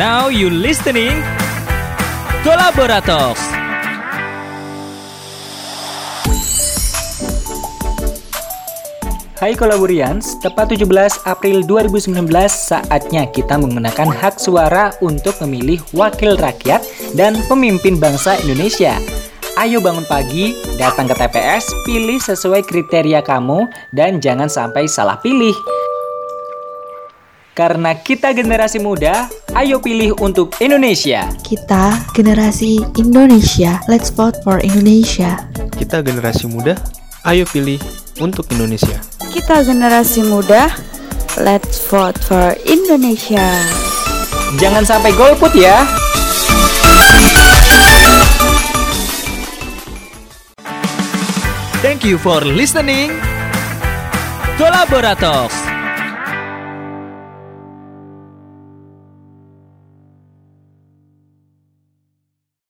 Now you listening Kolaborators. Hai Kolaborians, tepat 17 April 2019 saatnya kita menggunakan hak suara untuk memilih wakil rakyat dan pemimpin bangsa Indonesia. Ayo bangun pagi, datang ke TPS, pilih sesuai kriteria kamu, dan jangan sampai salah pilih. Karena kita generasi muda, ayo pilih untuk Indonesia. Kita generasi Indonesia. Let's vote for Indonesia. Kita generasi muda, ayo pilih untuk Indonesia. Kita generasi muda, let's vote for Indonesia. Jangan sampai golput ya. Thank you for listening Kolaborators.